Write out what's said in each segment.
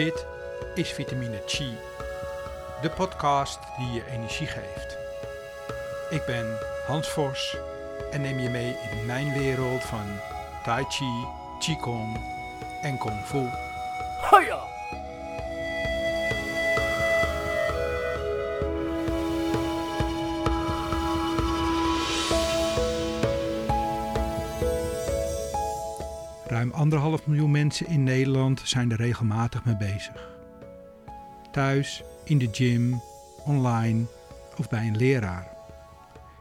Dit is Vitamine Chi, de podcast die je energie geeft. Ik ben Hans Vos en neem je mee in mijn wereld van Tai Chi, Qigong en Kung Fu. Hoya! Anderhalf miljoen mensen in Nederland zijn er regelmatig mee bezig. Thuis, in de gym, online of bij een leraar.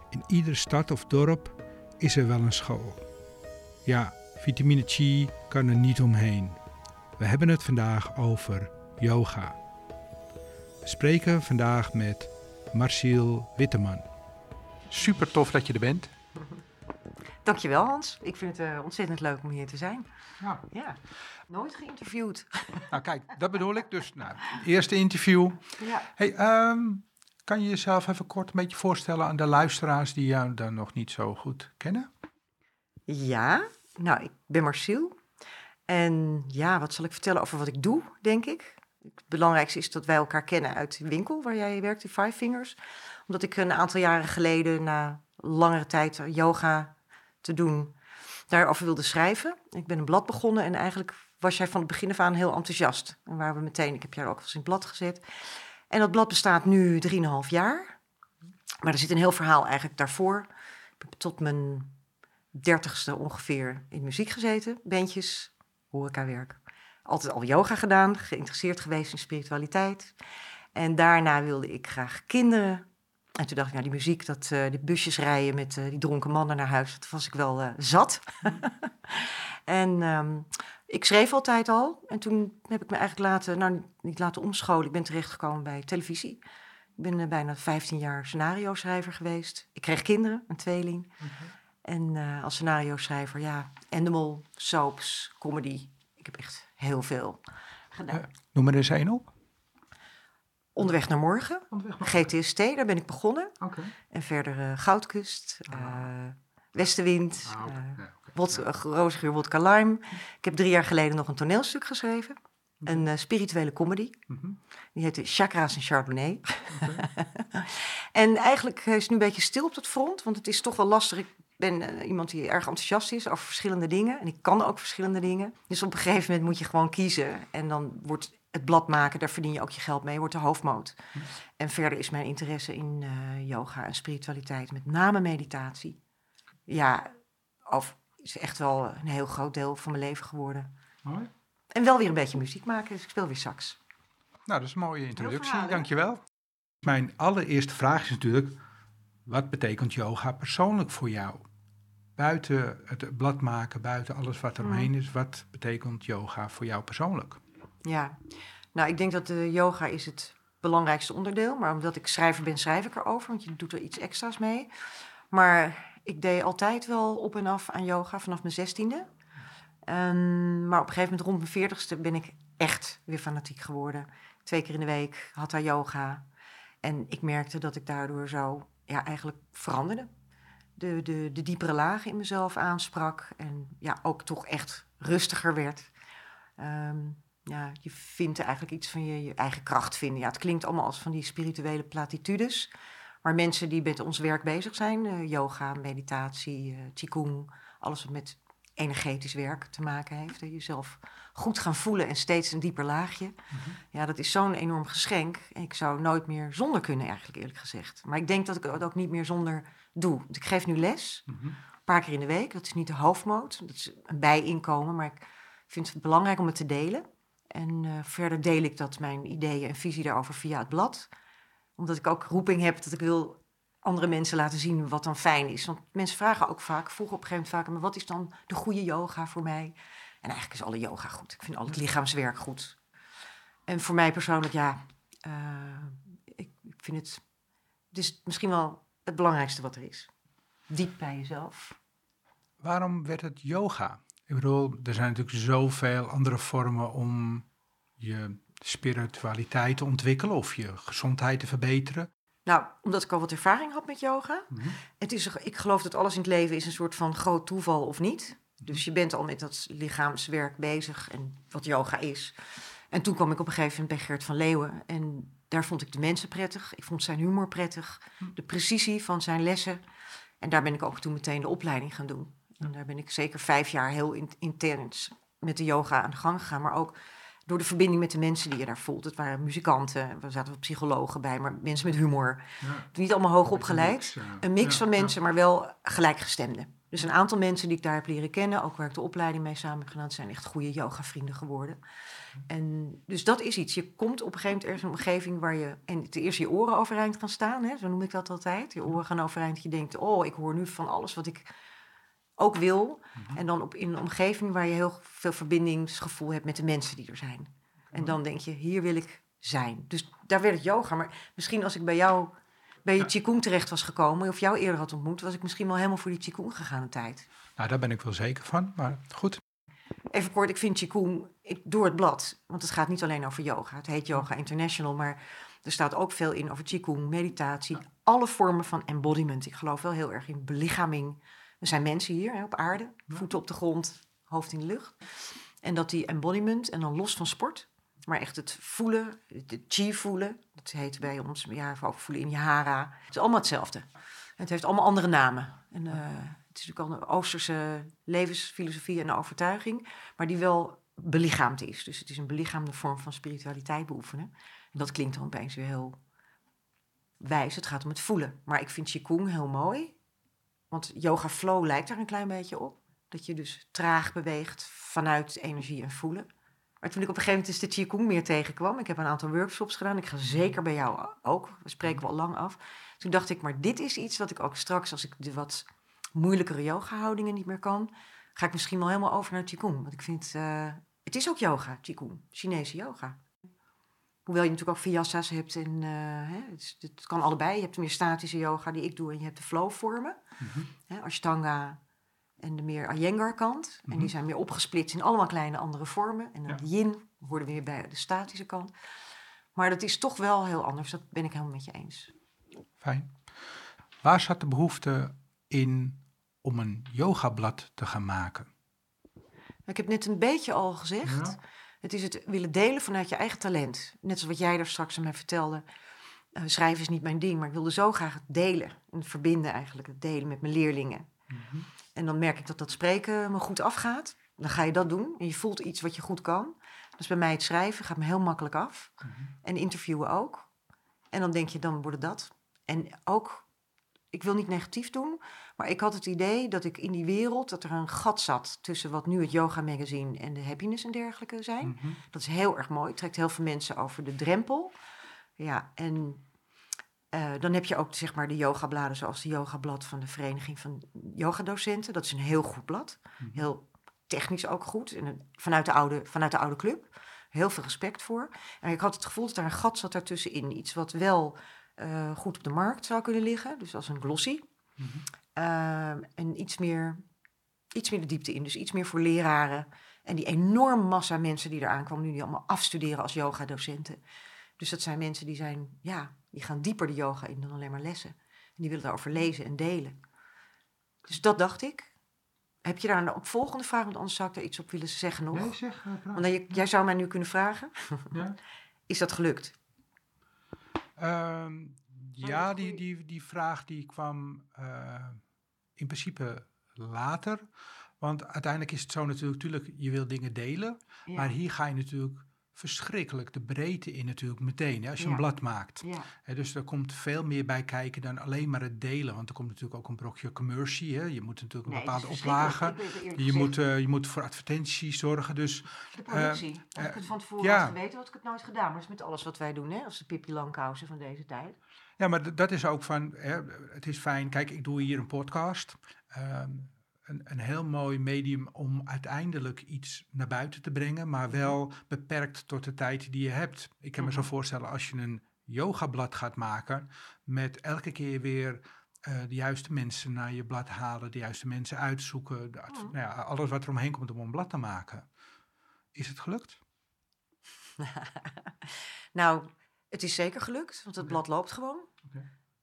In iedere stad of dorp is er wel een school. Ja, vitamine Chi kan er niet omheen. We hebben het vandaag over yoga. We spreken vandaag met Marciel Witteman. Super tof dat je er bent. Dankjewel Hans. Ik vind het uh, ontzettend leuk om hier te zijn. Ja. Ja, nooit geïnterviewd. Nou kijk, dat bedoel ik. Dus nou, eerste interview. Ja. Hey, ehm, kan je jezelf even kort een beetje voorstellen aan de luisteraars die jou dan nog niet zo goed kennen? Ja, nou, ik ben Marciel. En ja, wat zal ik vertellen over wat ik doe, denk ik? Het belangrijkste is dat wij elkaar kennen uit de winkel waar jij werkt, in Five Fingers. Omdat ik een aantal jaren geleden, na langere tijd yoga te doen, daarover wilde schrijven. Ik ben een blad begonnen en eigenlijk was jij van het begin af aan heel enthousiast. En waar we meteen, ik heb jou ook wel eens in het blad gezet. En dat blad bestaat nu 3,5 jaar. Maar er zit een heel verhaal eigenlijk daarvoor. Ik heb tot mijn dertigste ongeveer in muziek gezeten. Bandjes, horecawerk. Altijd al yoga gedaan, geïnteresseerd geweest in spiritualiteit. En daarna wilde ik graag kinderen. En toen dacht ik, nou die muziek, dat, uh, die busjes rijden met uh, die dronken mannen naar huis, dat was ik wel uh, zat. en um, ik schreef altijd al. En toen heb ik me eigenlijk laten, nou niet laten omscholen. Ik ben terechtgekomen bij televisie. Ik ben bijna 15 jaar scenario schrijver geweest. Ik kreeg kinderen, een tweeling. Mm -hmm. En als scenario schrijver, ja, animal, soaps, comedy. Ik heb echt heel veel gedaan. Noem er eens één op. Onderweg naar morgen. Onderweg naar GTST, daar ben ik begonnen. Okay. En verder uh, Goudkust, ah. Westenwind, Ah, okay. okay. Roosgeur, Wodka Lime. Ik heb drie jaar geleden nog een toneelstuk geschreven. Mhm. Een spirituele comedy. Mm -hmm. Die heette Chakra's en Chardonnay. en eigenlijk is het nu een beetje stil op dat front, want het is toch wel lastig. Ik ben uh, iemand die erg enthousiast is over verschillende dingen. En ik kan ook verschillende dingen. Dus op een gegeven moment moet je gewoon kiezen. En dan wordt het blad maken, daar verdien je ook je geld mee, wordt de hoofdmoot. En verder is mijn interesse in uh, yoga en spiritualiteit, met name meditatie. Ja, of is echt wel een heel groot deel van mijn leven geworden. Mooi. En wel weer een beetje muziek maken, dus ik speel weer sax. Nou, dat is een mooie introductie, verhaal, dankjewel. Mijn allereerste vraag is natuurlijk, wat betekent yoga persoonlijk voor jou? Buiten het blad maken, buiten alles wat er omheen is, wat betekent yoga voor jou persoonlijk? Ja, nou ik denk dat de yoga is het belangrijkste onderdeel. Maar omdat ik schrijver ben, schrijf ik erover, want je doet er iets extra's mee. Maar ik deed altijd wel op en af aan yoga vanaf mijn zestiende. Um, maar op een gegeven moment rond mijn veertigste ben ik echt weer fanatiek geworden. Twee keer in de week hatha yoga. En ik merkte dat ik daardoor zo ja, eigenlijk veranderde. De, de, de diepere lagen in mezelf aansprak. En ja, ook toch echt rustiger werd. Um, ja, je vindt eigenlijk iets van je, je eigen kracht vinden. Ja, het klinkt allemaal als van die spirituele platitudes. Maar mensen die met ons werk bezig zijn, uh, yoga, meditatie, uh, qigong, alles wat met energetisch werk te maken heeft. Hè, jezelf goed gaan voelen en steeds een dieper laagje. Mm -hmm. Ja, dat is zo'n enorm geschenk. Ik zou nooit meer zonder kunnen, eigenlijk eerlijk gezegd. Maar ik denk dat ik het ook niet meer zonder doe. Ik geef nu les, mm -hmm. een paar keer in de week. Dat is niet de hoofdmoot, dat is een bijinkomen. Maar ik vind het belangrijk om het te delen. En uh, verder deel ik dat mijn ideeën en visie daarover via het blad. Omdat ik ook roeping heb dat ik wil andere mensen laten zien wat dan fijn is. Want mensen vragen ook vaak, vroegen op een gegeven moment vaak... maar wat is dan de goede yoga voor mij? En eigenlijk is alle yoga goed. Ik vind al het lichaamswerk goed. En voor mij persoonlijk, ja... Ik, ik, vind het... Het is misschien wel het belangrijkste wat er is. Diep bij jezelf. Waarom werd het yoga? Ik bedoel, er zijn natuurlijk zoveel andere vormen om je spiritualiteit te ontwikkelen... of je gezondheid te verbeteren. Nou, omdat ik al wat ervaring had met yoga. Mm -hmm. Het is, ik geloof dat alles in het leven is een soort van groot toeval of niet. Dus je bent al met dat lichaamswerk bezig en wat yoga is. En toen kwam ik op een gegeven moment bij Gert van Leeuwen. En daar vond ik de mensen prettig. Ik vond zijn humor prettig. Hm. De precisie van zijn lessen. En daar ben ik ook toen meteen de opleiding gaan doen. En daar ben ik zeker vijf jaar heel in- intens met de yoga aan de gang gegaan. Maar ook door de verbinding met de mensen die je daar voelt. Het waren muzikanten, er zaten wat psychologen bij, maar mensen met humor. Ja. Niet allemaal hoog Een opgeleid. mix, Een mix van mensen, maar wel gelijkgestemden. Dus een aantal mensen die ik daar heb leren kennen, ook waar ik de opleiding mee samen heb gedaan, zijn echt goede yoga-vrienden geworden. En dus dat is iets. Je komt op een gegeven moment ergens in een omgeving waar je en ten eerste je oren overeind gaan staan, hè, zo noem ik dat altijd. Je oren gaan overeind, je denkt, oh, ik hoor nu van alles wat ik ook wil. Mhm. En dan op, in een omgeving waar je heel veel verbindingsgevoel hebt met de mensen die er zijn. En dan denk je, hier wil ik zijn. Dus daar werd het yoga. Maar misschien als ik bij jou bij je. Qigong terecht was gekomen... of jou eerder had ontmoet... was ik misschien wel helemaal voor die Qigong gegaan een tijd. Nou, daar ben ik wel zeker van, maar goed. Even kort, ik vind Qigong ik, door het blad. Want het gaat niet alleen over yoga. Het heet Yoga International, maar er staat ook veel in over Qigong, meditatie. Alle vormen van embodiment. Ik geloof wel heel erg in belichaming. Er zijn mensen hier hè, op aarde, voeten op de grond, hoofd in de lucht. En dat die embodiment, en dan los van sport... Maar echt het voelen, de chi voelen, dat heet bij ons, ja, ook voelen in je hara. Het is allemaal hetzelfde. Het heeft allemaal andere namen. En, eh, het is natuurlijk al een Oosterse levensfilosofie en overtuiging, maar die wel belichaamd is. Dus het is een belichaamde vorm van spiritualiteit beoefenen. En dat klinkt dan opeens weer heel wijs. Het gaat om het voelen. Maar ik vind Qigong heel mooi, want yoga flow lijkt daar een klein beetje op. Dat je dus traag beweegt vanuit energie en voelen. Maar toen ik op een gegeven moment de Qigong meer tegenkwam, ik heb een aantal workshops gedaan, ik ga zeker bij jou ook, we spreken wel lang af. Toen dacht ik, maar dit is iets wat ik ook straks, als ik de wat moeilijkere yoga-houdingen niet meer kan, ga ik misschien wel helemaal over naar Qigong. Want ik vind, eh, het is ook yoga, Qigong, Chinese yoga. Hoewel je natuurlijk ook vinyasas hebt en eh, hè, het, kan allebei. Je hebt de meer statische yoga die ik doe en je hebt de flow-vormen. Mhm. Hè, Ashtanga en de meer Iyengar kant. En Mhm. die zijn meer opgesplitst in allemaal kleine andere vormen. En dan Ja. de yin hoorden we weer bij de statische kant. Maar dat is toch wel heel anders. Dat ben ik helemaal met je eens. Fijn. Waar zat de behoefte in om een yogablad te gaan maken? Ik heb net een beetje al gezegd. Ja. Het is het willen delen vanuit je eigen talent. Net zoals wat jij daar straks aan mij vertelde. Eh, schrijven is niet mijn ding, maar ik wilde zo graag het delen. En verbinden eigenlijk, het delen met mijn leerlingen. Mhm. En dan merk ik dat dat spreken me goed afgaat. Dan ga je dat doen en je voelt iets wat je goed kan. Dus bij mij het schrijven gaat me heel makkelijk af. Mhm. En interviewen ook. En dan denk je, dan wordt het dat. En ook, ik wil niet negatief doen, maar ik had het idee dat ik in die wereld, dat er een gat zat tussen wat nu het yoga magazine en de happiness en dergelijke zijn. Mhm. Dat is heel erg mooi. Het trekt heel veel mensen over de drempel. Ja, en eh, dan heb je ook zeg maar de yogabladen zoals de yogablad van de Vereniging van Yogadocenten. Dat is een heel goed blad. Mhm. Heel technisch ook goed. En een- vanuit, de oude, vanuit de oude club. Heel veel respect voor. En ik had het gevoel dat er een gat zat daartussenin. Iets wat wel eh, goed op de markt zou kunnen liggen. Dus als een glossy. Mhm. Ehm, en iets meer, iets meer de diepte in. Dus iets meer voor leraren. En die enorme massa mensen die eraan kwamen, nu die allemaal afstuderen als yogadocenten. Dus dat zijn mensen die zijn, ja, die gaan dieper de yoga in dan alleen maar lessen. En die willen daarover lezen en delen. Dus dat dacht ik. Heb je daar een opvolgende vraag? Want anders zou ik daar iets op willen zeggen nog. Nee, zeg. eh. Want dan, jij zou mij nu kunnen vragen. Ja. Is dat gelukt? Ehm, ja, dat die, die, die vraag die kwam eh, in principe later. Want uiteindelijk is het zo natuurlijk, tuurlijk, je wil dingen delen. Ja. Maar hier ga je natuurlijk verschrikkelijk de breedte in natuurlijk meteen, hè, als je Ja. een blad maakt. ja. Hè, dus er komt veel meer bij kijken dan alleen maar het delen. Want er komt natuurlijk ook een brokje commercie. Hè. Je moet natuurlijk een bepaalde oplage. eerlijk Je moet, eh, je moet voor advertenties zorgen. Dus De productie. als ik eh, het van tevoren ja. had geweten, had ik het nooit gedaan. Maar dat is met alles wat wij doen, hè? als de Pippi Langkousen van deze tijd. Ja, maar dat is ook van, hè, het is fijn. Kijk, ik doe hier een podcast. Ehm, een, een heel mooi medium om uiteindelijk iets naar buiten te brengen, maar wel beperkt tot de tijd die je hebt. Ik kan me zo Mhm. voorstellen als je een yogablad gaat maken, met elke keer weer eh, de juiste mensen naar je blad halen, de juiste mensen uitzoeken, de Mhm. nou ja, alles wat er omheen komt om een blad te maken. Is het gelukt? nou, het is zeker gelukt, want het blad loopt gewoon.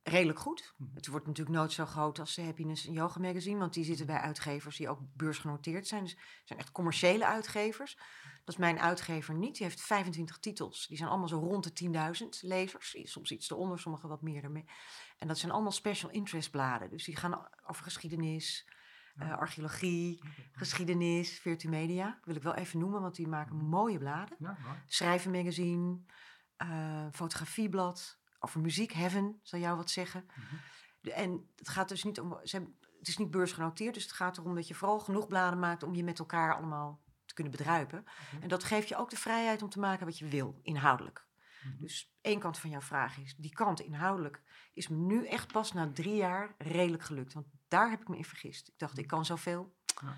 Redelijk goed. Mhm. Het wordt natuurlijk nooit zo groot als de Happiness en Yoga Magazine, want die zitten bij uitgevers die ook beursgenoteerd zijn. Dus het zijn echt commerciële uitgevers. Dat is mijn uitgever niet. Die heeft 25 titels. Die zijn allemaal zo rond de 10.000 lezers. Soms iets eronder, sommige wat meer ermee. En dat zijn allemaal special interest bladen. Dus die gaan over geschiedenis, uh, archeologie, geschiedenis, virtumedia. wil ik wel even noemen, want die maken mooie bladen. Ja, Schrijven magazine, uh, fotografieblad, over muziek, Heaven, zal jou wat zeggen. Mhm. En het gaat dus niet om. Ze het is niet beursgenoteerd, dus het gaat erom dat je vooral genoeg bladen maakt om je met elkaar allemaal te kunnen bedruipen. Mhm. En dat geeft je ook de vrijheid om te maken wat je wil, inhoudelijk. Mhm. Dus één kant van jouw vraag is, die kant inhoudelijk is me nu echt pas na drie jaar redelijk gelukt. Want daar heb ik me in vergist. Ik dacht, ik kan zoveel. Ja.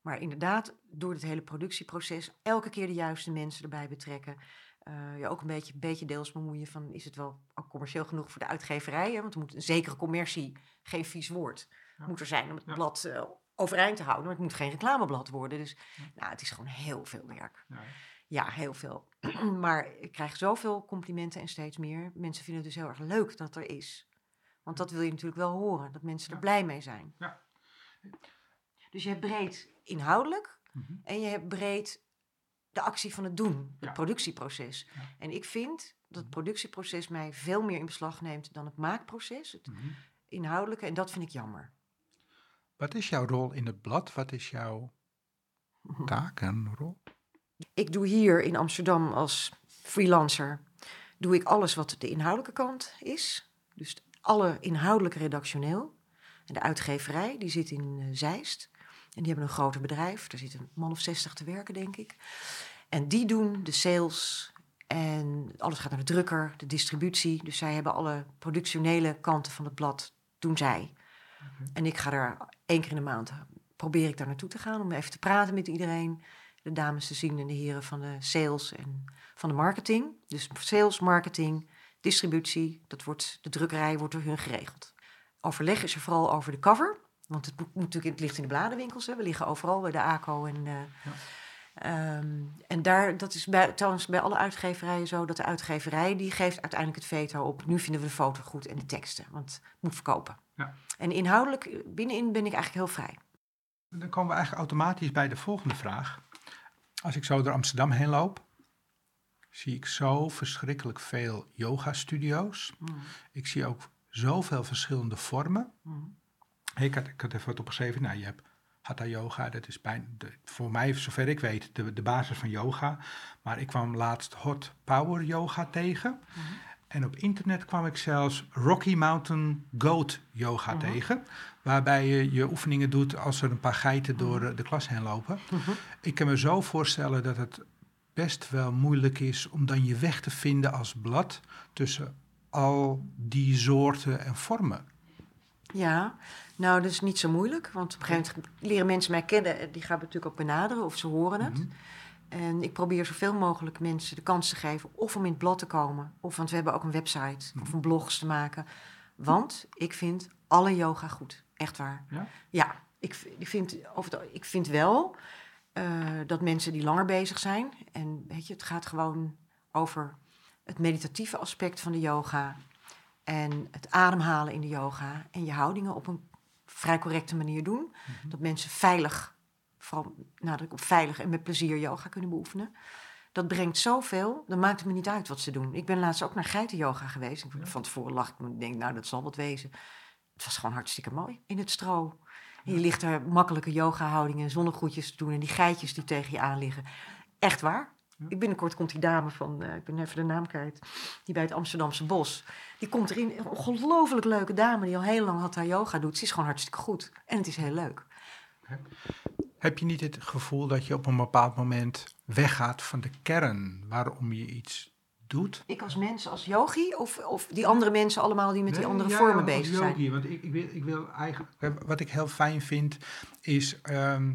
Maar inderdaad, door het hele productieproces, elke keer de juiste mensen erbij betrekken. Uh, je ook een beetje, beetje deels bemoeien van, is het wel ook commercieel genoeg voor de uitgeverijen? Want er moet een zekere commercie, geen vies woord, moet er zijn om het blad uh, overeind te houden. Maar het moet geen reclameblad worden. Dus nou, het is gewoon heel veel werk. Ja, heel veel. maar ik krijg zoveel complimenten en steeds meer. Mensen vinden het dus heel erg leuk dat er is. Want dat wil je natuurlijk wel horen, dat mensen er blij mee zijn. Ja. Dus je hebt breed inhoudelijk mhm. en je hebt breed de actie van het doen, het productieproces. En ik vind dat het productieproces mij veel meer in beslag neemt dan het maakproces, het mhm. inhoudelijke, en dat vind ik jammer. Wat is jouw rol in het blad? Wat is jouw taak en rol? Ik doe hier in Amsterdam als freelancer doe ik alles wat de inhoudelijke kant is. Dus alle inhoudelijke redactioneel. En de uitgeverij, die zit in uh, Zeist. En die hebben een groter bedrijf. Daar zit een man of zestig te werken, denk ik. En die doen de sales en alles gaat naar de drukker, de distributie. Dus zij hebben alle productionele kanten van het blad, doen zij. En ik ga er één keer in de maand, probeer ik daar naartoe te gaan om even te praten met iedereen. De dames te zien en de heren van de sales en van de marketing. Dus sales, marketing, distributie, dat wordt, de drukkerij wordt door hun geregeld. Overleg is er vooral over de cover. Want het moet natuurlijk, het ligt in de bladenwinkels. Hè. We liggen overal bij de ACO. En, uh, ja. Ehm, en daar, dat is bij, trouwens bij alle uitgeverijen zo, dat de uitgeverij die geeft uiteindelijk het veto op. Nu vinden we de foto goed en de teksten, want het moet verkopen. Ja. En inhoudelijk, binnenin ben ik eigenlijk heel vrij. Dan komen we eigenlijk automatisch bij de volgende vraag. Als ik zo door Amsterdam heen loop, zie ik zo verschrikkelijk veel yoga-studio's. Mm. Ik zie ook zoveel verschillende vormen. Mm. Ik, had, ik had even wat opgeschreven. Nou, je hebt Hatha yoga, dat is bijna, voor mij, zover ik weet, de, de basis van yoga. Maar ik kwam laatst hot power yoga tegen. Mhm. En op internet kwam ik zelfs Rocky Mountain Goat Yoga mhm. tegen. Waarbij je je oefeningen doet als er een paar geiten door mhm. de klas heen lopen. Ik kan me zo voorstellen dat het best wel moeilijk is om dan je weg te vinden als blad tussen al die soorten en vormen. Ja, nou, dat is niet zo moeilijk. Want op een gegeven moment leren mensen mij kennen. Die gaan natuurlijk ook benaderen of ze horen het. Mhm. En ik probeer zoveel mogelijk mensen de kans te geven of om in het blad te komen. Of, want we hebben ook een website of mhm. een blogs te maken. Want ik vind alle yoga goed. Echt waar. Ja, ja ik, ik, vind, over ik vind wel uh, dat mensen die langer bezig zijn. En weet je, het gaat gewoon over het meditatieve aspect van de yoga. En het ademhalen in de yoga. En je houdingen op een vrij correcte manier doen. Mhm. Dat mensen veilig, vooral nadruk op veilig en met plezier yoga kunnen beoefenen. Dat brengt zoveel, dan maakt het me niet uit wat ze doen. Ik ben laatst ook naar geitenyoga geweest. Van tevoren lag ik me denk, nou dat zal wat wezen. Het was gewoon hartstikke mooi in het stro. En je ligt er makkelijke yoga-houdingen en zonnegroetjes te doen. En die geitjes die tegen je aan liggen. Echt waar. Ik binnenkort komt die dame van, uh, ik ben even de naam kwijt, die bij het Amsterdamse Bos. Die komt erin, een ongelooflijk leuke dame die al heel lang had haar yoga doet. Ze is gewoon hartstikke goed en het is heel leuk. Heb je niet het gevoel dat je op een bepaald moment weggaat van de kern waarom je iets doet? Ik als mens, als yogi of, of die andere mensen allemaal die met die andere vormen bezig yogi, zijn? Want ik, ik, wil, ik wil eigenlijk, wat ik heel fijn vind is ehm, ehm,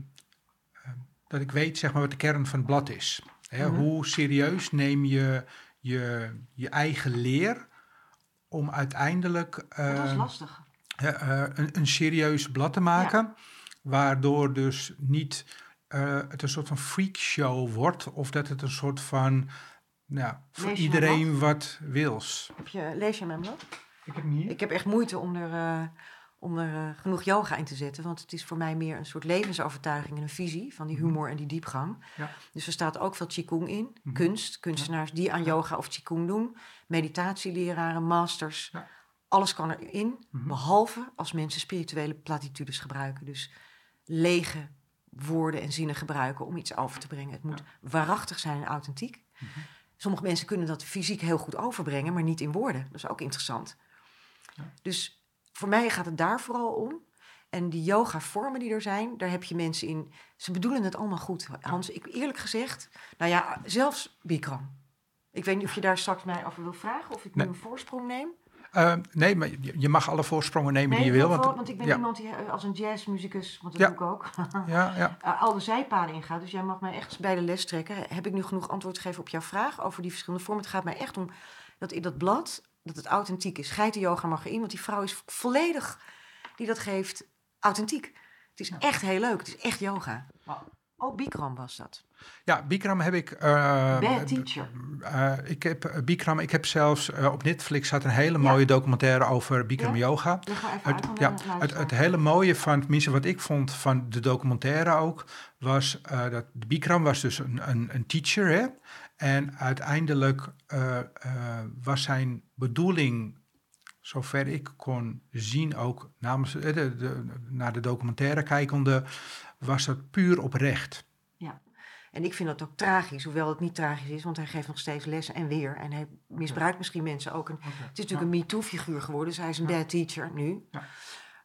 dat ik weet zeg maar wat de kern van het blad is. Hè, mhm. Hoe serieus neem je, je je eigen leer om uiteindelijk dat is ehm, lastig. Uh, een, een, serieus blad te maken, waardoor dus niet uh, het een soort van freakshow wordt of dat het een soort van nou, voor iedereen wat wils. Heb je, lees je mijn blad? Ik heb hier. Ik heb echt moeite om er, uh, om er eh, genoeg yoga in te zetten. Want het is voor mij meer een soort levensovertuiging en een visie van die humor en die diepgang. Ja. Dus er staat ook veel qigong in. Mhm. Kunst, kunstenaars die aan yoga of qigong doen. Meditatieleraren, masters. Ja. Alles kan erin, Mhm. behalve als mensen spirituele platitudes gebruiken. Dus lege woorden en zinnen gebruiken om iets over te brengen. Het moet waarachtig zijn en authentiek. Mhm. Sommige mensen kunnen dat fysiek heel goed overbrengen, maar niet in woorden. Dat is ook interessant. Ja. Dus voor mij gaat het daar vooral om. En die yoga-vormen die er zijn, daar heb je mensen in. Ze bedoelen het allemaal goed. Hans, ik eerlijk gezegd, nou ja, zelfs Bikram. Ik weet niet of je daar straks mij over wil vragen of ik Nee. nu een voorsprong neem. Eh, nee, maar je, mag alle voorsprongen nemen die je wil. want, Want, ik ben ja, iemand die eh, als een jazzmuzikus, want dat Ja. doe ik ook, ja, ja. uh, al de zijpaden ingaat. Dus jij mag mij echt bij de les trekken. Heb ik nu genoeg antwoord gegeven op jouw vraag over die verschillende vormen? Het gaat mij echt om dat in dat blad, dat het authentiek is. Geitenyoga mag erin, want die vrouw is volledig, die dat geeft, authentiek. Het is echt heel leuk, het is echt yoga. Ook Bikram was dat. ja, Bikram heb ik... eh, Bad teacher. eh, ik heb eh, Bikram, ik heb zelfs op Netflix had een hele Ja. mooie documentaire over Bikram Ja? yoga. Het, ja, het, het hele mooie van, tenminste wat ik vond van de documentaire ook, was dat Bikram was dus een, een, een teacher, hè? En uiteindelijk eh, eh, was zijn bedoeling, zover ik kon zien, ook namens eh, de, de, naar de documentaire kijkende, was dat puur oprecht. En ik vind dat ook tragisch, hoewel het niet tragisch is, want hij geeft nog steeds lessen en weer. En hij misbruikt misschien mensen ook. En het is natuurlijk een MeToo-figuur geworden, dus hij is een Ja. bad teacher nu. Ja.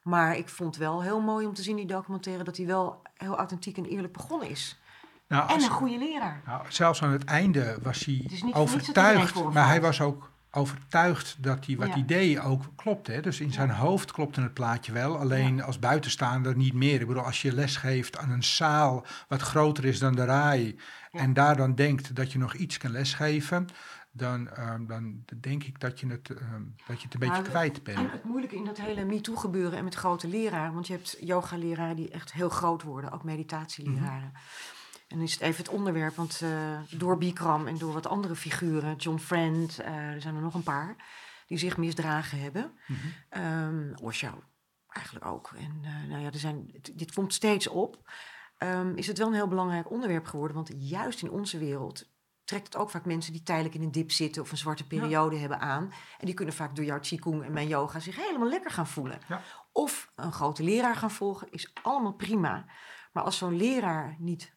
Maar ik vond wel heel mooi om te zien, die documentaire, dat hij wel heel authentiek en eerlijk begonnen is. Nou, En een goede leraar. Nou, zelfs aan het einde was hij niet overtuigd. Maar hij was ook overtuigd dat hij wat Ja. hij deed ook klopte. Hè? Dus in zijn hoofd klopte het plaatje wel. Alleen als buitenstaander niet meer. Ik bedoel, als je les geeft aan een zaal wat groter is dan de RAI... Ja. en daar dan denkt dat je nog iets kan lesgeven... dan, ehm, dan denk ik dat je het, ehm, dat je het een beetje Nou, kwijt bent. Het moeilijke in dat hele MeToo-gebeuren en met grote leraren, want je hebt yoga-leraren die echt heel groot worden, ook meditatieleraren. En dan is het even het onderwerp, want eh, door Bikram en door wat andere figuren, John Friend, eh, er zijn er nog een paar, die zich misdragen hebben. Osho eigenlijk ook. En eh, nou ja, er zijn, dit komt steeds op. Ehm, is het wel een heel belangrijk onderwerp geworden, want juist in onze wereld trekt het ook vaak mensen die tijdelijk in een dip zitten of een zwarte periode hebben aan. En die kunnen vaak door jouw qigong en mijn yoga zich helemaal lekker gaan voelen. Ja. Of een grote leraar gaan volgen, is allemaal prima. Maar als zo'n leraar niet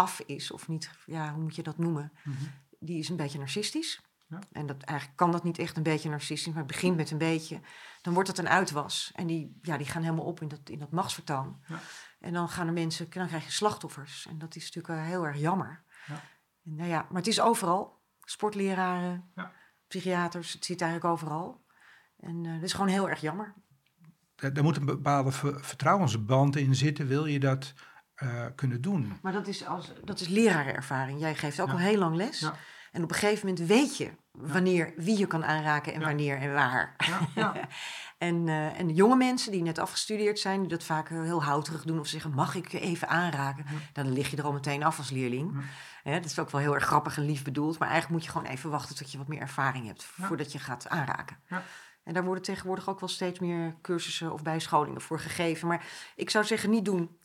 af is, of niet, ja, hoe moet je dat noemen? Mhm. Die is een beetje narcistisch. Ja. En dat, eigenlijk kan dat niet echt een beetje narcistisch, maar het begint met een beetje. Dan wordt het een uitwas. En die, ja, die gaan helemaal op in dat, in dat machtsvertoon. Ja. En dan gaan er mensen, dan krijg je slachtoffers. En dat is natuurlijk eh, heel erg jammer. Ja. En, nou ja, maar het is overal. Sportleraren, Ja. psychiaters, het zit eigenlijk overal. En eh dat is gewoon heel erg jammer. Er, er moet een bepaalde ver- vertrouwensband in zitten, wil je dat eh, kunnen doen. Maar dat is, als, dat is lerarenervaring. Jij geeft ook Ja. al heel lang les. Ja. En op een gegeven moment weet je wanneer, wie je kan aanraken en wanneer en waar. Ja, ja. En, eh, en de jonge mensen die net afgestudeerd zijn, die dat vaak heel houterig doen of zeggen: Mag ik je even aanraken? Dan lig je er al meteen af als leerling. Ja. Dat is ook wel heel erg grappig en lief bedoeld, maar eigenlijk moet je gewoon even wachten tot je wat meer ervaring hebt voordat je gaat aanraken. Ja. En daar worden tegenwoordig ook wel steeds meer cursussen of bijscholingen voor gegeven. Maar ik zou zeggen: niet doen.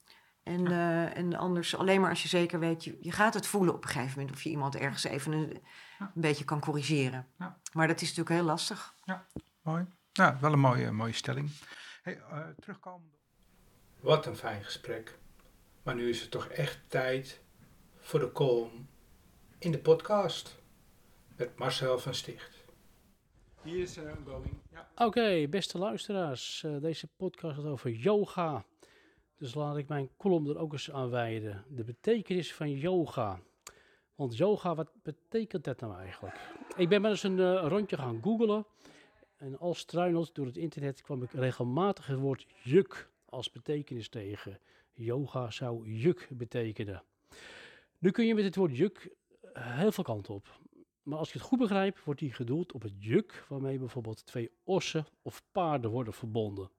En, eh, en anders alleen maar als je zeker weet, je, je gaat het voelen op een gegeven moment of je iemand ergens even een, Ja. een beetje kan corrigeren. Ja. Maar dat is natuurlijk heel lastig. Mooi. Nou, wel een mooie, mooie stelling. Hey, eh, terugkomen. Wat een fijn gesprek. Maar nu is het toch echt tijd voor de column in de podcast met Marcel van Sticht. Hier is uh, going. Ja. Oké, beste luisteraars. eh, deze podcast gaat over yoga. Dus laat ik mijn column er ook eens aan wijden. De betekenis van yoga. Want yoga, wat betekent dat nou eigenlijk? Ik ben maar eens een eh, rondje gaan googlen. En als struineld door het internet kwam ik regelmatig het woord juk als betekenis tegen. Yoga zou juk betekenen. Nu kun je met het woord juk eh, heel veel kanten op. Maar als ik het goed begrijp, wordt die gedoeld op het juk waarmee bijvoorbeeld twee ossen of paarden worden verbonden.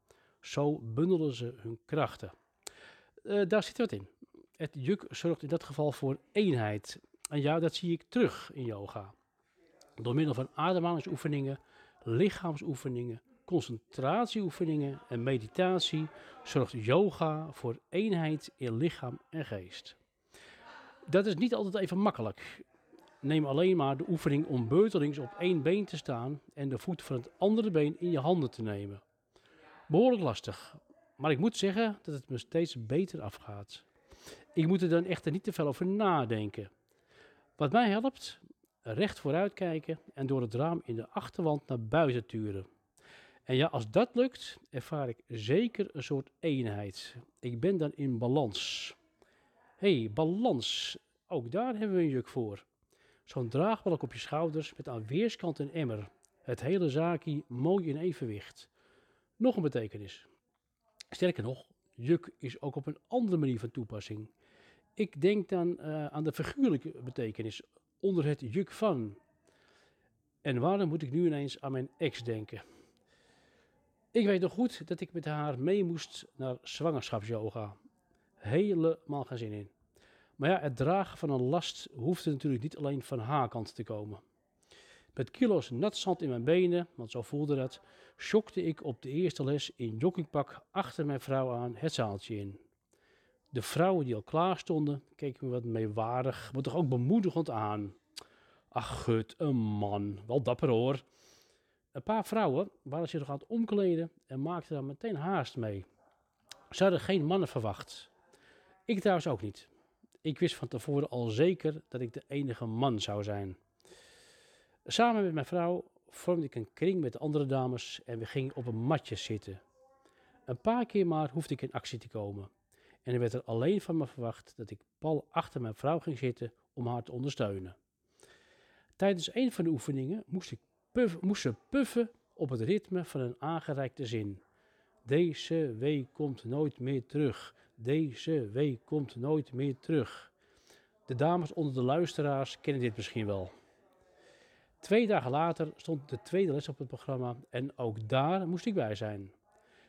Zo bundelen ze hun krachten. Eh, daar zit wat in. Het juk zorgt in dat geval voor eenheid. En ja, dat zie ik terug in yoga. Door middel van ademhalingsoefeningen, lichaamsoefeningen, concentratieoefeningen en meditatie zorgt yoga voor eenheid in lichaam en geest. Dat is niet altijd even makkelijk. Neem alleen maar de oefening om beurtelings op één been te staan en de voet van het andere been in je handen te nemen. Behoorlijk lastig, maar ik moet zeggen dat het me steeds beter afgaat. Ik moet er dan echter niet te veel over nadenken. Wat mij helpt, recht vooruit kijken en door het raam in de achterwand naar buiten turen. En ja, als dat lukt, ervaar ik zeker een soort eenheid. Ik ben dan in balans. hey, balans. Ook daar hebben we een juk voor. Zo'n draagbalk op je schouders met aan weerskant een emmer. Het hele zaakje mooi in evenwicht. Nog een betekenis. Sterker nog, juk is ook op een andere manier van toepassing. Ik denk dan uh, aan de figuurlijke betekenis onder het juk van. En waarom moet ik nu ineens aan mijn ex denken? Ik weet nog goed dat ik met haar mee moest naar zwangerschapsyoga. Helemaal geen zin in. Maar ja, het dragen van een last hoefde natuurlijk niet alleen van haar kant te komen. Met kilo's nat zand in mijn benen, want zo voelde dat, schokte ik op de eerste les in joggingpak achter mijn vrouw aan het zaaltje in. De vrouwen die al klaar stonden, keken me wat meewarig, maar toch ook bemoedigend aan. Ach gut, een man, wel dapper hoor. Een paar vrouwen waren zich nog aan het omkleden en maakten daar meteen haast mee. Ze hadden geen mannen verwacht. Ik trouwens ook niet. Ik wist van tevoren al zeker dat ik de enige man zou zijn. Samen met mijn vrouw vormde ik een kring met de andere dames en we gingen op een matje zitten. Een paar keer maar hoefde ik in actie te komen. En er werd er alleen van me verwacht dat ik pal achter mijn vrouw ging zitten om haar te ondersteunen. Tijdens een van de oefeningen moest, ik puff, moest ze puffen op het ritme van een aangereikte zin. Deze week komt nooit meer terug. Deze week komt nooit meer terug. De dames onder de luisteraars kennen dit misschien wel. Twee dagen later stond de tweede les op het programma en ook daar moest ik bij zijn.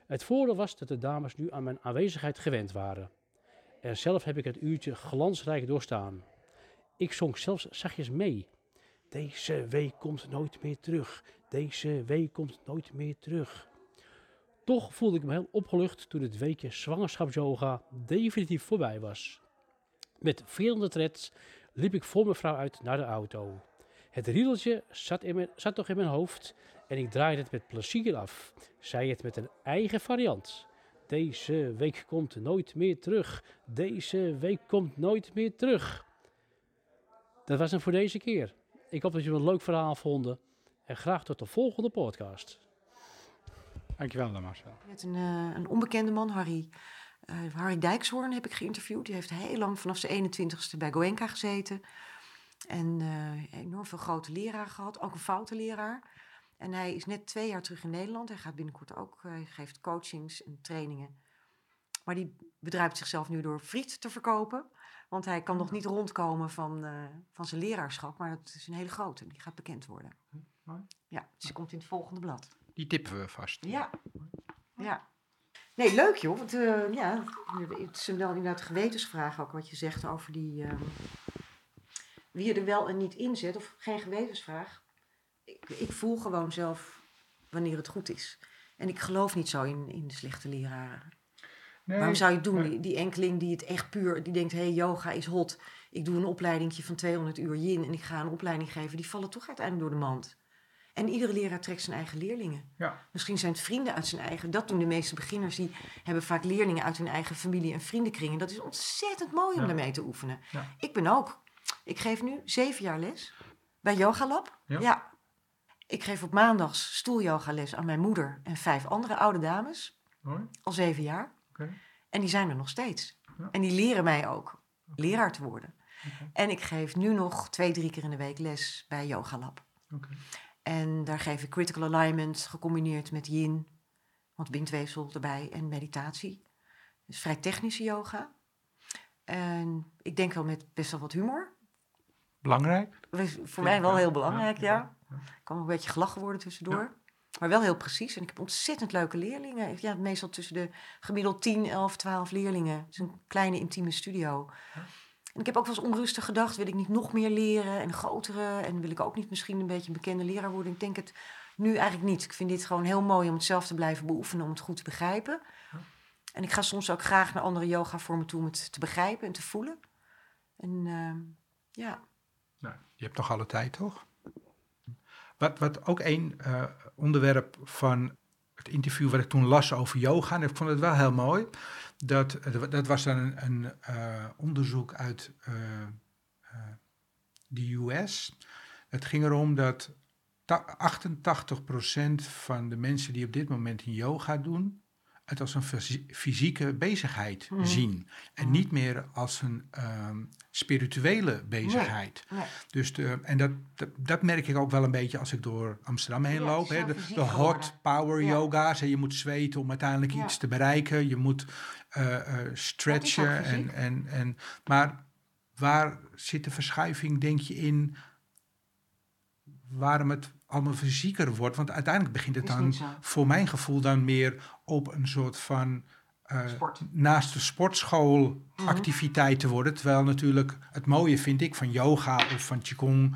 Het voordeel was dat de dames nu aan mijn aanwezigheid gewend waren. En zelf heb ik het uurtje glansrijk doorstaan. Ik zong zelfs zachtjes mee. Deze week komt nooit meer terug. Deze week komt nooit meer terug. Toch voelde ik me heel opgelucht toen het weekje zwangerschapsyoga definitief voorbij was. Met 400 reds liep ik voor mijn vrouw uit naar de auto. Het riedeltje zat, in mijn, zat nog in mijn hoofd en ik draaide het met plezier af. Zei het met een eigen variant. Deze week komt nooit meer terug. Deze week komt nooit meer terug. Dat was hem voor deze keer. Ik hoop dat jullie een leuk verhaal vonden. En graag tot de volgende podcast. Dankjewel, Marcel. Met een, uh, een onbekende man, Harry, uh, Harry Dijkshoorn, heb ik geïnterviewd. Die heeft heel lang vanaf zijn 21ste bij Goenka gezeten. En uh, enorm veel grote leraren gehad, ook een foute leraar. En hij is net twee jaar terug in Nederland. Hij gaat binnenkort ook, hij geeft coachings en trainingen. Maar die bedruipt zichzelf nu door friet te verkopen. Want hij kan nog niet rondkomen van, uh, van zijn leraarschap. Maar het is een hele grote, die gaat bekend worden. Ja, dus die komt in het volgende blad. Die tippen we vast. Ja, ja. Nee, leuk joh. Want uh, ja, het is wel inderdaad gewetensvraag ook wat je zegt over die... Uh, wie er wel en niet inzet, of geen gewetensvraag. Ik, ik voel gewoon zelf wanneer het goed is. En ik geloof niet zo in, in de slechte leraren. Nee, Waarom zou je het doen? Die, die, enkeling die het echt puur, die denkt, hé, hey, yoga is hot. Ik doe een opleidingje van 200 uur yin en ik ga een opleiding geven. Die vallen toch uiteindelijk door de mand. En iedere leraar trekt zijn eigen leerlingen. Ja. Misschien zijn het vrienden uit zijn eigen. Dat doen de meeste beginners. Die hebben vaak leerlingen uit hun eigen familie en vriendenkringen. Dat is ontzettend mooi om ja. daarmee te oefenen. Ja. Ik ben ook. Ik geef nu zeven jaar les bij Yoga Lab. Ja. ja. Ik geef op maandags stoelyoga-les aan mijn moeder en vijf andere oude dames. Mooi. Al zeven jaar. Okay. En die zijn er nog steeds. Ja. En die leren mij ook leraar te worden. Okay. En ik geef nu nog twee, drie keer in de week les bij Yoga Lab. Okay. En daar geef ik critical alignment gecombineerd met yin, want bindweefsel erbij en meditatie. Dus vrij technische yoga. En ik denk wel met best wel wat humor. Belangrijk? Voor mij wel heel belangrijk, ja. ja. kan een beetje gelachen worden tussendoor. Maar wel heel precies. En ik heb ontzettend leuke leerlingen. Ja, meestal tussen de gemiddeld 10, 11, 12 leerlingen. Het is een kleine intieme studio. En ik heb ook wel eens onrustig gedacht, wil ik niet nog meer leren en grotere? En wil ik ook niet misschien een beetje een bekende leraar worden? Ik denk het Nu eigenlijk niet. Ik vind dit gewoon heel mooi om het zelf te blijven beoefenen, om het goed te begrijpen. En ik ga soms ook graag naar andere yoga-vormen toe om het te begrijpen en te voelen. En ehm, ja. Nou, je hebt nog alle tijd, toch? Wat, wat ook één uh, onderwerp van het interview wat ik toen las over yoga, en ik vond het wel heel mooi, dat, dat was dan een, een uh, onderzoek uit de US. Het ging erom dat 88% van de mensen die op dit moment in yoga doen, het als een fysieke bezigheid mhm. zien. En mhm. niet meer als een ehm, spirituele bezigheid. Dus de, en dat, dat, merk ik ook wel een beetje als ik door Amsterdam heen loop. De, hot power yoga's. En je moet zweten om uiteindelijk iets te bereiken. Je moet uh, uh, stretchen. En, en, en, maar waar zit de verschuiving, denk je, in waarom het allemaal fysieker wordt. Want uiteindelijk begint het dan, voor mijn gevoel, dan meer op een soort van. Uh, naast de sportschool mhm. activiteit te worden. Terwijl natuurlijk het mooie vind ik van yoga of van qigong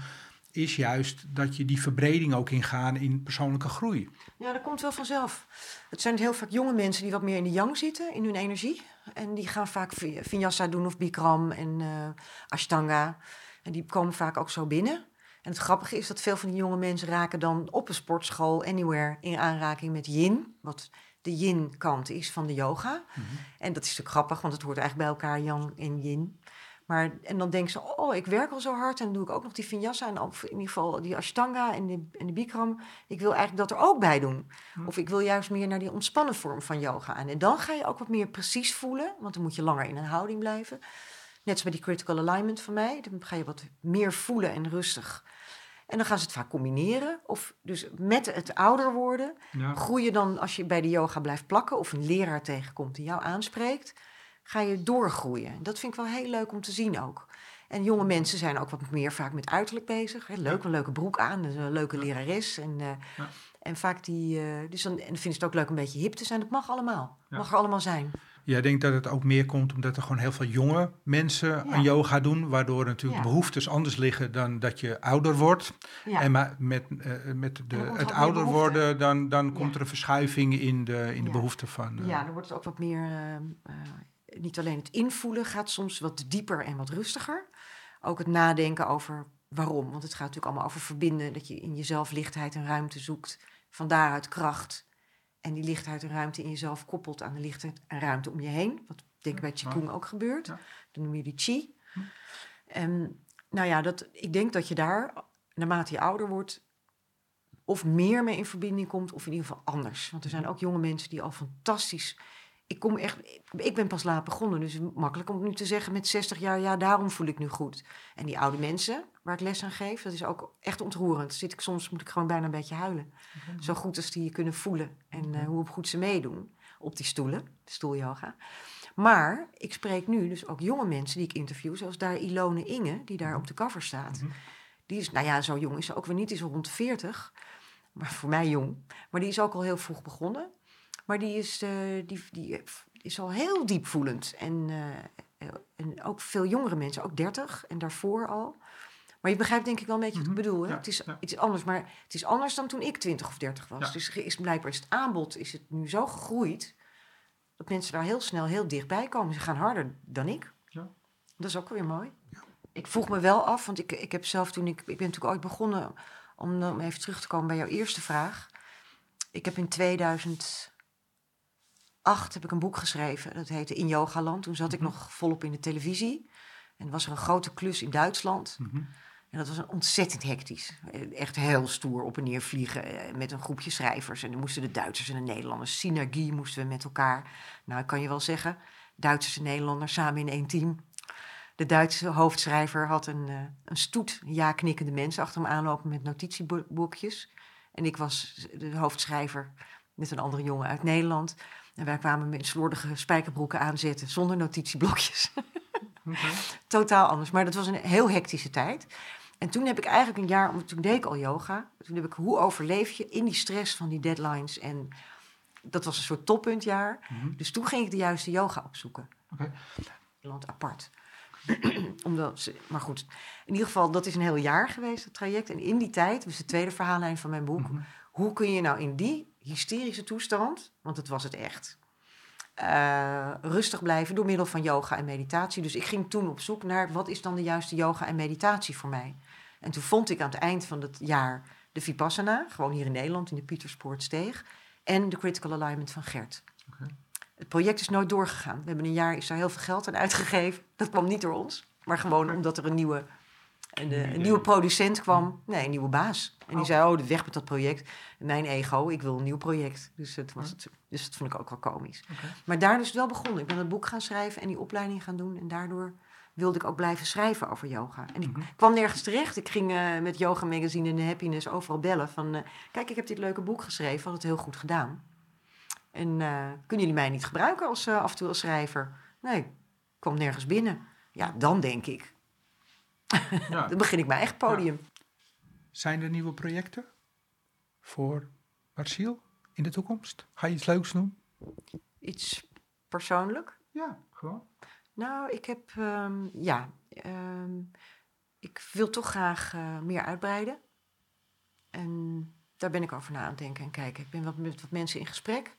is juist dat je die verbreding ook ingaan in persoonlijke groei. Ja, dat komt wel vanzelf. Het zijn heel vaak jonge mensen die wat meer in de yang zitten, in hun energie. En die gaan vaak vinyasa doen of bikram en uh, ashtanga. En die komen vaak ook zo binnen. En het grappige is dat veel van die jonge mensen raken dan op een sportschool, anywhere, in aanraking met yin. Wat de yin-kant is van de yoga. Mhm. En dat is natuurlijk grappig, want het hoort eigenlijk bij elkaar, yang en yin. Maar, en dan denken ze, oh, ik werk al zo hard en dan doe ik ook nog die vinyasa en in ieder geval die ashtanga en de, en de bikram. Ik wil eigenlijk dat er ook bij doen. Mhm. Of ik wil juist meer naar die ontspannen vorm van yoga. En dan ga je ook wat meer precies voelen, want dan moet je langer in een houding blijven. Net zoals bij die critical alignment van mij. Dan ga je wat meer voelen en rustig. En dan gaan ze het vaak combineren. Of dus met het ouder worden. Ja. Groeien dan, als je bij de yoga blijft plakken. Of een leraar tegenkomt die jou aanspreekt. Ga je doorgroeien. Dat vind ik wel heel leuk om te zien ook. En jonge mensen zijn ook wat meer vaak met uiterlijk bezig. Hè. Leuk, een leuke broek aan, een leuke lerares. En, uh, en vaak die. Uh, dus dan en vinden ze het ook leuk een beetje hip te zijn. Dat mag allemaal. Mag er allemaal zijn. Ja, ik denk dat het ook meer komt omdat er gewoon heel veel jonge mensen aan yoga doen, waardoor natuurlijk behoeftes anders liggen dan dat je ouder wordt. En maar met, uh, met de, het ouder worden, dan, dan komt er een verschuiving in de, in de behoeften van. Uh, ja, dan wordt het ook wat meer, uh, niet alleen het invoelen gaat soms wat dieper en wat rustiger. Ook het nadenken over waarom. Want het gaat natuurlijk allemaal over verbinden, dat je in jezelf lichtheid en ruimte zoekt. Van daaruit kracht en die lichtheid en ruimte in jezelf koppelt aan de lichtheid en ruimte om je heen. Wat denk ik bij Qigong ook gebeurt. Dan noem je die Qi. Hm. En nou ja, dat, ik denk dat je daar, naarmate je ouder wordt, of meer mee in verbinding komt, of in ieder geval anders. Want er zijn ook jonge mensen die al fantastisch. Ik kom echt, ik ben pas laat begonnen, dus makkelijk om nu te zeggen met 60 jaar, ja, daarom voel ik nu goed. En die oude mensen, waar ik les aan geef, dat is ook echt ontroerend. Zit ik soms moet ik gewoon bijna een beetje huilen. Zo goed als die je kunnen voelen en uh, hoe goed ze meedoen op die stoelen, de stoelyoga. Maar ik spreek nu dus ook jonge mensen die ik interview, zoals daar Ilone Inge, die daar mhm. op de cover staat. Mhm. Die is, nou ja, zo jong is ze ook weer niet, is rond 40, maar voor mij jong. Maar die is ook al heel vroeg begonnen. Maar die is, uh, die, die is al heel diepvoelend. En, uh, en ook veel jongere mensen, ook 30 en daarvoor al. Maar je begrijpt denk ik wel een beetje wat ik mhm. bedoel. Hè? het is iets anders, maar het is anders dan toen ik 20 of 30 was. Dus is, blijkbaar is het aanbod is het nu zo gegroeid dat mensen daar heel snel heel dichtbij komen. Ze gaan harder dan ik. Dat is ook weer mooi. Ik vroeg me wel af, want ik, ik heb zelf toen ik, ik ben natuurlijk ooit begonnen om dan even terug te komen bij jouw eerste vraag. Ik heb in 2008 heb ik een boek geschreven. Dat heette In Yogaland. Toen zat ik mhm. nog volop in de televisie. En was er een grote klus in Duitsland. Mm en dat was een ontzettend hectisch. Echt heel stoer op en neer vliegen eh, met een groepje schrijvers. En dan moesten de Duitsers en de Nederlanders, synergie moesten we met elkaar. Nou, ik kan je wel zeggen, Duitsers en Nederlanders samen in één team. De Duitse hoofdschrijver had een, uh, een stoet ja-knikkende mensen achter hem aanlopen met notitieboekjes. En ik was de hoofdschrijver met een andere jongen uit Nederland. En wij kwamen met slordige spijkerbroeken aanzetten zonder notitieblokjes. Totaal anders. Maar dat was een heel hectische tijd. En toen heb ik eigenlijk een jaar, toen deed ik al yoga. Toen heb ik hoe overleef je in die stress van die deadlines. En dat was een soort toppuntjaar. Mhm. Dus toen ging ik de juiste yoga opzoeken. Okay. Land apart. Omdat maar goed, in ieder geval, dat is een heel jaar geweest, het traject. En in die tijd, dus de tweede verhaallijn van mijn boek, mhm. hoe kun je nou in die hysterische toestand, want het was het echt, eh, rustig blijven door middel van yoga en meditatie. Dus ik ging toen op zoek naar wat is dan de juiste yoga en meditatie voor mij. En toen vond ik aan het eind van het jaar de Vipassana, gewoon hier in Nederland in de Pieterspoortsteeg, en de Critical Alignment van Gert. Het project is nooit doorgegaan. We hebben een jaar is daar heel veel geld aan uitgegeven. Dat kwam niet door ons, maar gewoon omdat er een nieuwe, een, eh, een nieuwe producent kwam. Nee, een nieuwe baas. En die zei, oh, weg met dat project. Mijn ego, ik wil een nieuw project. Dus, het was het, dus dat vond ik ook wel komisch. Maar daar is het wel begonnen. Ik ben het boek gaan schrijven en die opleiding gaan doen. En daardoor wilde ik ook blijven schrijven over yoga. En ik kwam nergens terecht. Ik ging eh, met Yoga Magazine en Happiness overal bellen van... eh, kijk, ik heb dit leuke boek geschreven, had het heel goed gedaan. En kunnen jullie mij niet gebruiken als, af en toe als schrijver? Nee, ik kwam nergens binnen. Ja, dan denk ik. Ja. Dan begin ik mijn eigen podium. Zijn er nieuwe projecten voor Marciel in de toekomst? Ga je iets leuks doen? Iets persoonlijk? Ja, gewoon. Nou, ik heb, ehm, ja, ehm, ik wil toch graag eh, meer uitbreiden. En daar ben ik over na aan het denken en kijken. Ik ben wat met wat mensen in gesprek.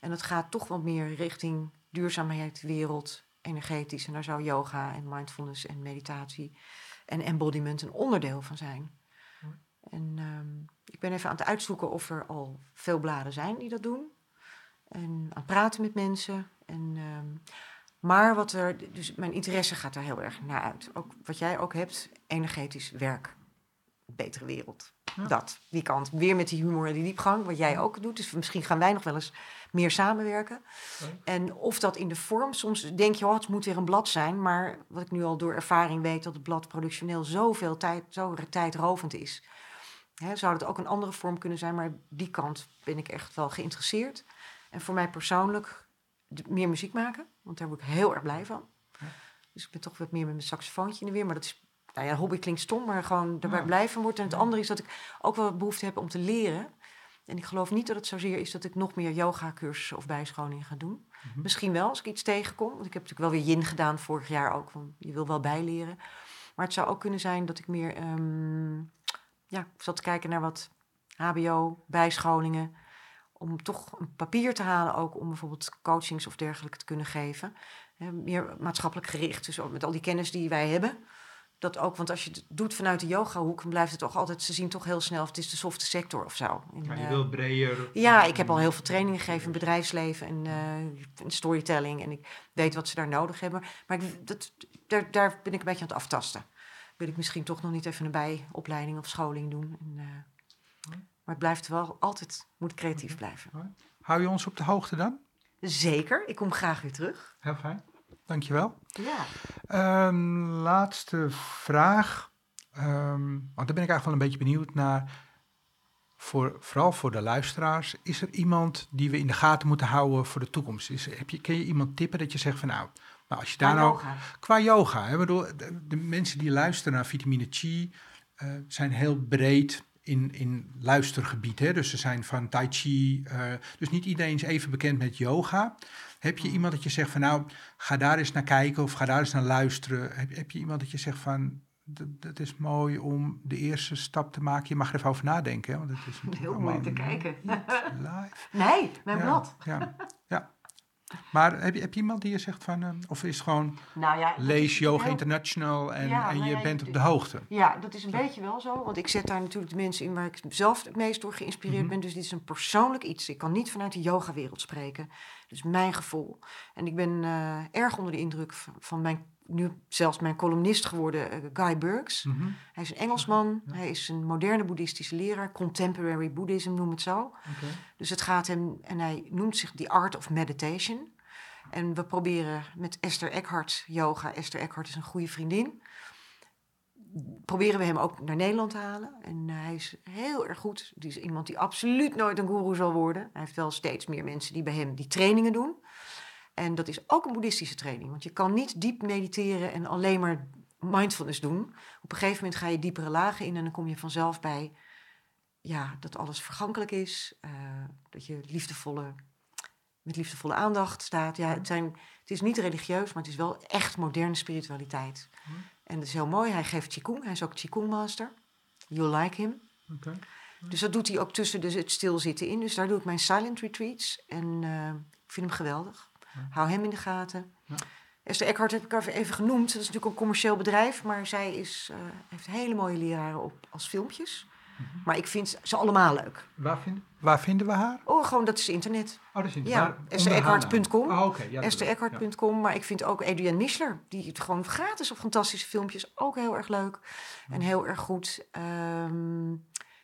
En dat gaat toch wat meer richting duurzaamheid, wereld, energetisch. En daar zou yoga en mindfulness en meditatie en embodiment een onderdeel van zijn. En ehm, ik ben even aan het uitzoeken of er al veel bladen zijn die dat doen. En aan het praten met mensen. En, ehm, maar wat er, dus mijn interesse gaat daar heel erg naar uit. Ook wat jij ook hebt, energetisch werk. Betere wereld. Ja. Dat, die kant. Weer met die humor en die diepgang, wat jij ook doet. Dus misschien gaan wij nog wel eens meer samenwerken. En of dat in de vorm, soms denk je, oh, het moet weer een blad zijn. Maar wat ik nu al door ervaring weet, dat het blad productioneel zoveel tijd, zo tijdrovend is. Hè, zou het ook een andere vorm kunnen zijn, maar die kant ben ik echt wel geïnteresseerd. En voor mij persoonlijk meer muziek maken, want daar word ik heel erg blij van. Ja. Dus ik ben toch wat meer met mijn saxofoontje in de weer. Maar dat is, nou ja, hobby klinkt stom, maar gewoon daarbij Ja. blij van word. En het andere is dat ik ook wel behoefte heb om te leren. En ik geloof niet dat het zozeer is dat ik nog meer yoga-cursussen of bijscholing ga doen. Mhm. Misschien wel, als ik iets tegenkom. Want ik heb natuurlijk wel weer yin gedaan vorig jaar ook. Want je wil wel bijleren. Maar het zou ook kunnen zijn dat ik meer... ehm, ja, ik zat te kijken naar wat hbo, bijscholingen. Om toch een papier te halen ook om bijvoorbeeld coachings of dergelijke te kunnen geven. Meer maatschappelijk gericht. Dus met al die kennis die wij hebben. Dat ook, want als je het doet vanuit de yogahoek, dan blijft het toch altijd, ze zien toch heel snel of het is de softe sector of zo. En, Maar je eh, wilt breder. ja, ik heb al heel veel trainingen gegeven in bedrijfsleven en eh, in storytelling. En ik weet wat ze daar nodig hebben. Maar ik, dat, daar, daar ben ik een beetje aan het aftasten. Wil ik misschien toch nog niet even een bijopleiding of scholing doen. En, eh, maar het blijft wel altijd, moet creatief blijven. Hou je ons op de hoogte dan? Zeker, ik kom graag weer terug. Heel fijn. Dankjewel. Ja. Ehm, laatste vraag. Ehm, want daar ben ik eigenlijk wel een beetje benieuwd naar. Voor, vooral voor de luisteraars. Is er iemand die we in de gaten moeten houden voor de toekomst? Is, heb je, kun je iemand tippen dat je zegt van nou, maar als je daar nou... yoga. Qua yoga. Hè, bedoel, de, de mensen die luisteren naar vitamine Chi eh, zijn heel breed in, in luistergebied. Hè? Dus ze zijn van Tai Chi. eh, dus niet iedereen is even bekend met yoga. Heb je iemand dat je zegt van nou, ga daar eens naar kijken of ga daar eens naar luisteren? Heb, heb je iemand dat je zegt van dat, is mooi om de eerste stap te maken? Je mag er even over nadenken, hè? want het is Heel moeilijk te kijken. live. Nee, mijn Ja, blad. Ja, ja. Maar heb je, heb je iemand die je zegt van, eh, of is het gewoon Nou ja, lees Yoga heel- International en, Ja, en nou je bent op de hoogte? Ja, dat is een beetje wel zo. Want ik zet daar natuurlijk de mensen in waar ik zelf het meest door geïnspireerd Mhm. ben. Dus dit is een persoonlijk iets. Ik kan niet vanuit de yogawereld spreken. Is mijn gevoel. En ik ben eh, erg onder de indruk van, van mijn, nu zelfs mijn columnist geworden, eh, Guy Burks. Mhm. Hij is een Engelsman. Ja. Hij is een moderne boeddhistische leraar. Contemporary Buddhism noem het zo. Dus het gaat hem, en hij noemt zich The Art of Meditation. En we proberen met Esther Eckhart yoga. Esther Eckhart is een goede vriendin. Proberen we hem ook naar Nederland te halen. En eh, hij is heel erg goed. Die is iemand die absoluut nooit een guru zal worden. Hij heeft wel steeds meer mensen die bij hem die trainingen doen. En dat is ook een boeddhistische training. Want je kan niet diep mediteren en alleen maar mindfulness doen. Op een gegeven moment ga je diepere lagen in en dan kom je vanzelf bij ja, dat alles vergankelijk is. eh, dat je liefdevolle, met liefdevolle aandacht staat. Ja, het, zijn, het is niet religieus, maar het is wel echt moderne spiritualiteit. Mhm. En dat is heel mooi. Hij geeft Qigong. Hij is ook Qigong master. You'll like him. Oké. Dus dat doet hij ook tussen de, het stilzitten in. Dus daar doe ik mijn silent retreats. En eh, ik vind hem geweldig. Hou hem in de gaten. Ja. Esther Eckhart heb ik even genoemd. Dat is natuurlijk een commercieel bedrijf. Maar zij is, eh, heeft hele mooie leraren op, als filmpjes. Mhm. Maar ik vind ze allemaal leuk. Waar, vinden, waar vinden we haar? Oh, gewoon dat is internet. Oh, dat is in Ja, haar naam. Oh, ja. Maar ik vind ook Adrienne Mischler. Die het gewoon gratis op fantastische filmpjes. Ook heel erg leuk. En heel erg goed. Ehm,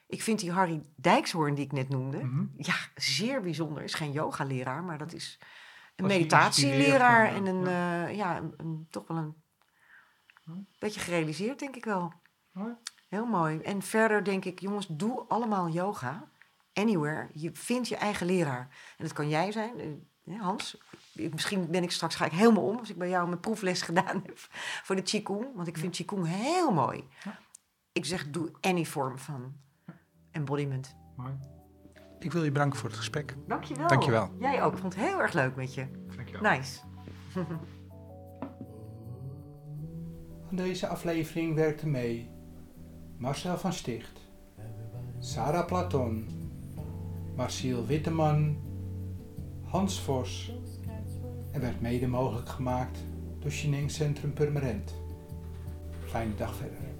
ik vind die Harry Dijkshoorn die ik net noemde. Mhm. Ja, zeer bijzonder. Is geen yogaleraar, maar dat is een meditatieleraar. En een, eh, ja, een, een- toch wel een beetje gerealiseerd, denk ik wel. Mooi. Heel mooi. En verder denk ik, jongens, doe allemaal yoga. Anywhere. Je vindt je eigen leraar. En dat kan jij zijn, eh, Hans. Misschien ben ik straks, ga ik helemaal om als ik bij jou mijn proefles gedaan heb voor de Qigong. Want ik vind Qigong heel mooi. Ja. Ik zeg, doe any vorm van embodiment. Mooi. Ik wil je bedanken voor het gesprek. Dankjewel. Dankjewel. Jij ook. Ik vond het heel erg leuk met je. Dankjewel. Nice. Aan deze aflevering werkte mee Marcel van Sticht, Sarah Platon, Marciel Witteman, Hans Vos en werd mede mogelijk gemaakt door Chining Centrum Purmerend. Fijne dag verder.